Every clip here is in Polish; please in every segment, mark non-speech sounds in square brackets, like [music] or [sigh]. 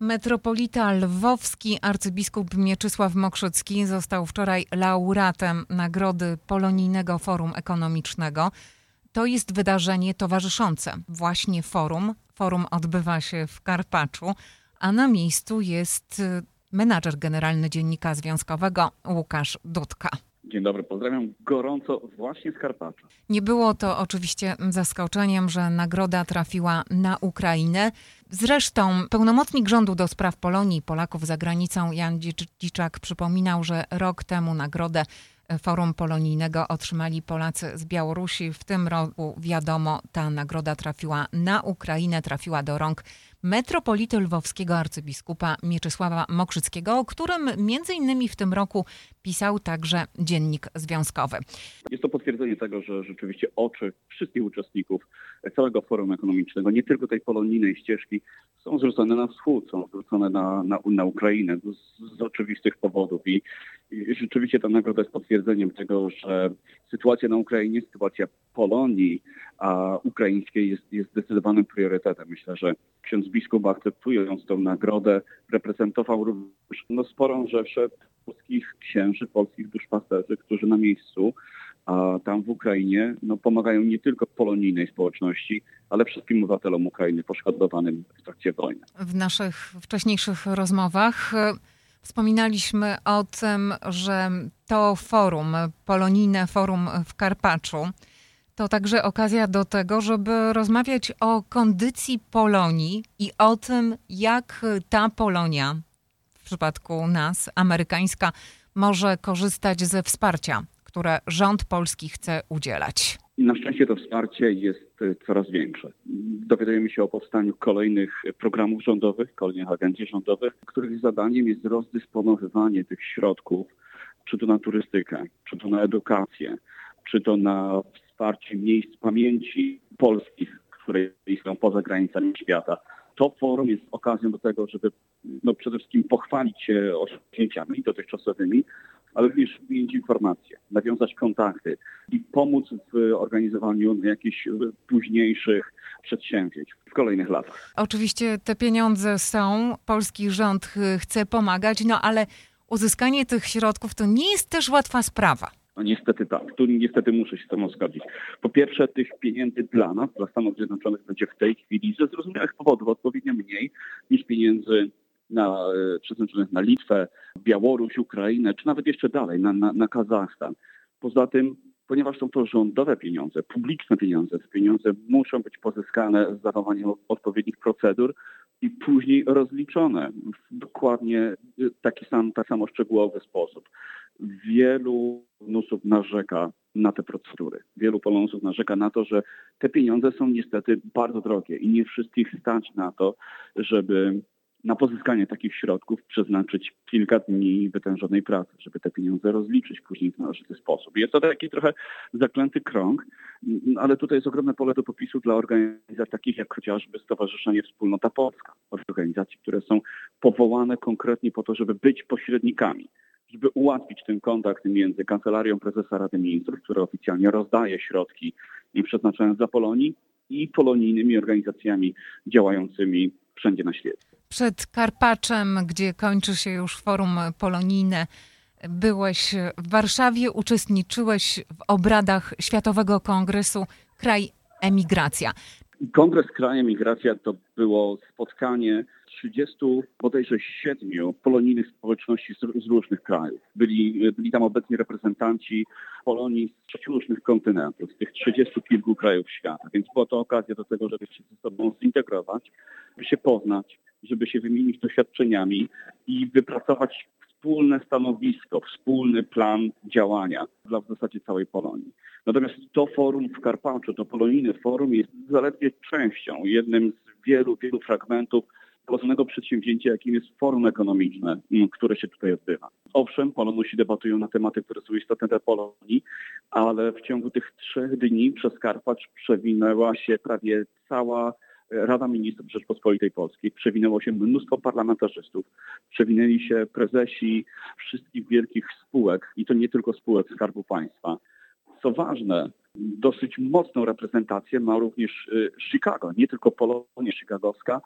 Metropolita lwowski arcybiskup Mieczysław Mokrzycki został wczoraj laureatem Nagrody Polonijnego Forum Ekonomicznego. To jest wydarzenie towarzyszące właśnie forum. Forum odbywa się w Karpaczu, a na miejscu jest menadżer generalny Dziennika Związkowego Łukasz Dudka. Dzień dobry, pozdrawiam gorąco właśnie z Karpacza. Nie było to oczywiście zaskoczeniem, że nagroda trafiła na Ukrainę. Zresztą pełnomocnik rządu do spraw Polonii i Polaków za granicą Jan Dziczak przypominał, że rok temu nagrodę Forum Polonijnego otrzymali Polacy z Białorusi. W tym roku, wiadomo, ta nagroda trafiła na Ukrainę, trafiła do rąk metropolity lwowskiego arcybiskupa Mieczysława Mokrzyckiego, o którym między innymi w tym roku pisał także dziennik związkowy. Jest to potwierdzenie tego, że rzeczywiście oczy wszystkich uczestników całego forum ekonomicznego, nie tylko tej polonijnej ścieżki, są zwrócone na wschód, są zwrócone na, na, na Ukrainę z, z oczywistych powodów. I, I rzeczywiście ta nagroda jest potwierdzeniem tego, że sytuacja na Ukrainie, sytuacja Polonii a ukraińskiej jest, jest zdecydowanym priorytetem. Myślę, że ksiądz biskup akceptując tę nagrodę reprezentował również no, sporą rzeszę polskich księży, polskich duszpasterzy, którzy na miejscu a tam w Ukrainie no, pomagają nie tylko polonijnej społeczności, ale wszystkim obywatelom Ukrainy poszkodowanym w trakcie wojny. W naszych wcześniejszych rozmowach e, wspominaliśmy o tym, że to forum, polonijne forum w Karpaczu, to także okazja do tego, żeby rozmawiać o kondycji Polonii i o tym, jak ta Polonia, w przypadku nas, amerykańska, może korzystać ze wsparcia, które rząd polski chce udzielać. Na szczęście to wsparcie jest e, coraz większe. Dowiadujemy się o powstaniu kolejnych programów rządowych, kolejnych agencji rządowych, których zadaniem jest rozdysponowywanie tych środków, czy to na turystykę, czy to na edukację, czy to na wsparcie miejsc pamięci polskich, które istnieją poza granicami świata. To forum jest okazją do tego, żeby no, przede wszystkim pochwalić się osiągnięciami dotychczasowymi, ale również wymienić informacje, nawiązać kontakty i pomóc w organizowaniu jakichś późniejszych przedsięwzięć w kolejnych latach. Oczywiście te pieniądze są, polski rząd chce pomagać, no ale uzyskanie tych środków to nie jest też łatwa sprawa. No niestety tak, tu niestety muszę się z tym zgodzić. Po pierwsze, tych pieniędzy dla nas, dla Stanów Zjednoczonych będzie w tej chwili ze zrozumiałych powodów odpowiednio mniej niż pieniędzy na, e, przeznaczonych na Litwę, Białoruś, Ukrainę, czy nawet jeszcze dalej, na, na, na Kazachstan. Poza tym, ponieważ są to rządowe pieniądze, publiczne pieniądze, te pieniądze muszą być pozyskane z zachowaniem odpowiednich procedur i później rozliczone w dokładnie e, taki sam, tak samo szczegółowy sposób wielu Polonusów narzeka na te procedury. Wielu Polonusów narzeka na to, że te pieniądze są niestety bardzo drogie i nie wszystkich stać na to, żeby na pozyskanie takich środków przeznaczyć kilka dni wytężonej pracy, żeby te pieniądze rozliczyć później w należyty sposób. Jest to taki trochę zaklęty krąg, ale tutaj jest ogromne pole do popisu dla organizacji takich jak chociażby Stowarzyszenie Wspólnota Polska, organizacji, które są powołane konkretnie po to, żeby być pośrednikami żeby ułatwić ten kontakt między Kancelarią Prezesa Rady Ministrów, która oficjalnie rozdaje środki i przeznaczone dla Polonii, i polonijnymi organizacjami działającymi wszędzie na świecie. Przed Karpaczem, gdzie kończy się już forum polonijne, byłeś w Warszawie, uczestniczyłeś w obradach Światowego Kongresu Kraj Emigracja. Kongres Kraj Emigracja to było spotkanie 30 bodajże 7 polonijnych społeczności z, różnych krajów. Byli, byli tam obecni reprezentanci Polonii z sześciu różnych kontynentów, z tych 30 kilku krajów świata. Więc była to okazja do tego, żeby się ze sobą zintegrować, żeby się poznać, żeby się wymienić doświadczeniami i wypracować wspólne stanowisko, wspólny plan działania dla w zasadzie całej Polonii. Natomiast to forum w Karpaczu, to polonijne forum jest zaledwie częścią, jednym z wielu, wielu fragmentów położonego przedsięwzięcia, jakim jest forum ekonomiczne, które się tutaj odbywa. Owszem, Polonusi debatują na tematy, które są istotne dla Polonii, ale w ciągu tych trzech dni przez Karpacz przewinęła się prawie cała Rada Ministrów Rzeczpospolitej Polskiej, przewinęło się mnóstwo parlamentarzystów, przewinęli się prezesi wszystkich wielkich spółek i to nie tylko spółek Skarbu Państwa. Co ważne, dosyć mocną reprezentację ma również y, Chicago, nie tylko Polonia chicagowska,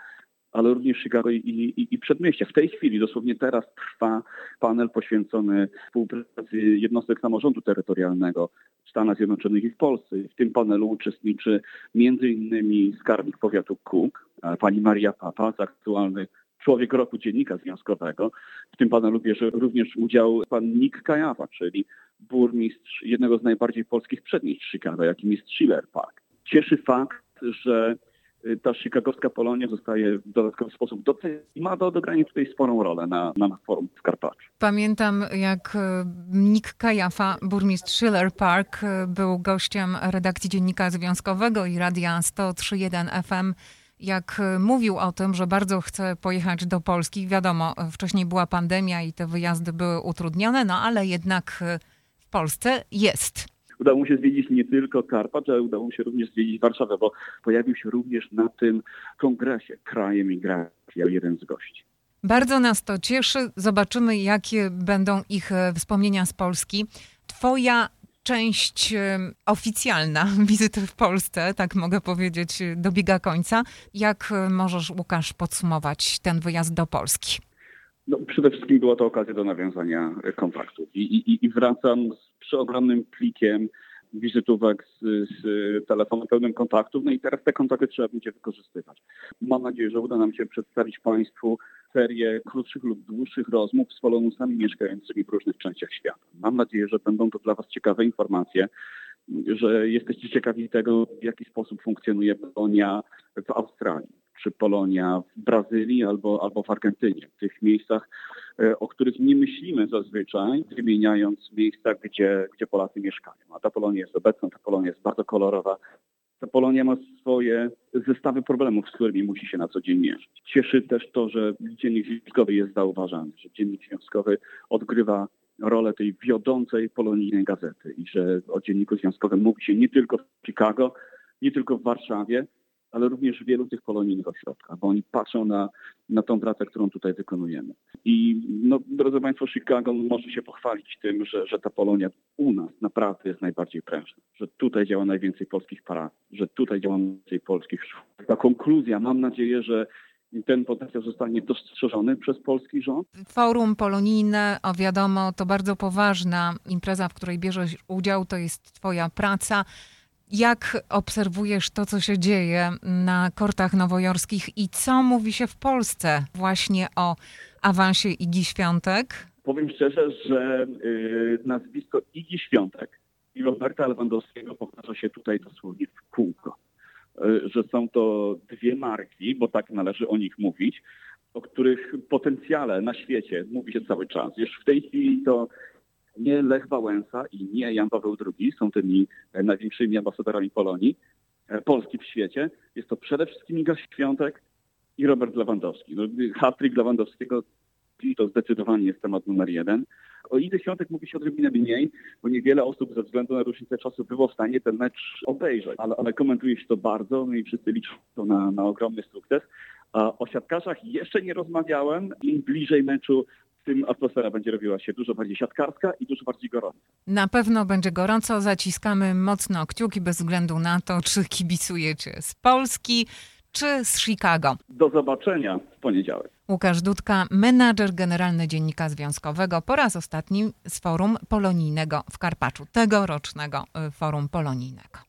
ale również Chicago i, i, i przedmieścia. W tej chwili, dosłownie teraz trwa panel poświęcony współpracy jednostek samorządu terytorialnego w Stanach Zjednoczonych i w Polsce. W tym panelu uczestniczy m.in. skarbnik powiatu Cook, pani Maria Papa, aktualny człowiek roku dziennika związkowego. W tym panelu bierze również udział pan Nick Kajawa, czyli burmistrz jednego z najbardziej polskich przedmieść Chicago, jakim jest Schiller Park. Cieszy fakt, że ta chicagowska Polonia zostaje w dodatkowy sposób doceniona i ma do odegrania tutaj sporą rolę na, na forum w Karpaczu. Pamiętam, jak y, Nick Kajafa, burmistrz Schiller Park, y, był gościem redakcji Dziennika Związkowego i Radia 103.1 FM jak mówił o tym, że bardzo chce pojechać do Polski. Wiadomo, wcześniej była pandemia i te wyjazdy były utrudnione, no ale jednak w Polsce jest. Udało mu się zwiedzić nie tylko Karpacz, ale udało mu się również zwiedzić Warszawę, bo pojawił się również na tym kongresie Kraje Migracji jeden z gości. Bardzo nas to cieszy. Zobaczymy, jakie będą ich wspomnienia z Polski. Twoja część oficjalna [laughs] wizyty w Polsce, tak mogę powiedzieć, dobiega końca. Jak możesz, Łukasz, podsumować ten wyjazd do Polski? No, przede wszystkim była to okazja do nawiązania kontaktów i, i, i wracam z przeogromnym plikiem wizytówek z, z telefonem pełnym kontaktów, no i teraz te kontakty trzeba będzie wykorzystywać. Mam nadzieję, że uda nam się przedstawić Państwu serię krótszych lub dłuższych rozmów z Polonusami mieszkającymi w różnych częściach świata. Mam nadzieję, że będą to dla Was ciekawe informacje, że jesteście ciekawi tego, w jaki sposób funkcjonuje Polonia w Australii czy Polonia w Brazylii albo, albo w Argentynie, w tych miejscach, e, o których nie myślimy zazwyczaj, wymieniając miejsca, gdzie, gdzie Polacy mieszkają. A ta Polonia jest obecna, ta Polonia jest bardzo kolorowa. Ta Polonia ma swoje zestawy problemów, z którymi musi się na co dzień mierzyć. Cieszy też to, że dziennik związkowy jest zauważany, że dziennik związkowy odgrywa rolę tej wiodącej polonijnej gazety i że o dzienniku związkowym mówi się nie tylko w Chicago, nie tylko w Warszawie, ale również w wielu tych polonijnych ośrodkach, bo oni patrzą na, na tą pracę, którą tutaj wykonujemy. I no, drodzy Państwo, Chicago może się pochwalić tym, że, że ta Polonia u nas naprawdę jest najbardziej prężna, że tutaj działa najwięcej polskich parafii, że tutaj działa najwięcej polskich szkół. Ta konkluzja, mam nadzieję, że ten potencjał zostanie dostrzeżony przez polski rząd. Forum polonijne, o wiadomo, to bardzo poważna impreza, w której bierzesz udział, to jest twoja praca. Jak obserwujesz to, co się dzieje na kortach nowojorskich i co mówi się w Polsce właśnie o awansie Igi Świątek? Powiem szczerze, że y, nazwisko Igi Świątek i Roberta Lewandowskiego powtarza się tutaj dosłownie w kółko. Y, że są to dwie marki, bo tak należy o nich mówić, o których potencjale na świecie mówi się cały czas. Już w tej chwili to nie Lech Wałęsa i nie Jan Paweł II są tymi e, największymi ambasadorami Polonii, e, Polski w świecie. Jest to przede wszystkim Iga Świątek i Robert Lewandowski. No, Hat-trick Lewandowskiego to zdecydowanie jest temat numer jeden. O Idze Świątek mówi się odrobinę mniej, bo niewiele osób ze względu na różnicę czasu było w stanie ten mecz obejrzeć, ale, ale komentuje się to bardzo no i wszyscy liczą to na, na ogromny sukces. O siatkarzach jeszcze nie rozmawiałem. Im bliżej meczu, tym atmosfera będzie robiła się dużo bardziej siatkarska i dużo bardziej gorąca. Na pewno będzie gorąco. Zaciskamy mocno kciuki bez względu na to, czy kibicujecie z Polski, czy z Chicago. Do zobaczenia w poniedziałek. Łukasz Dudka, menadżer generalny Dziennika Związkowego, po raz ostatni z Forum Polonijnego w Karpaczu, tegorocznego y, Forum Polonijnego.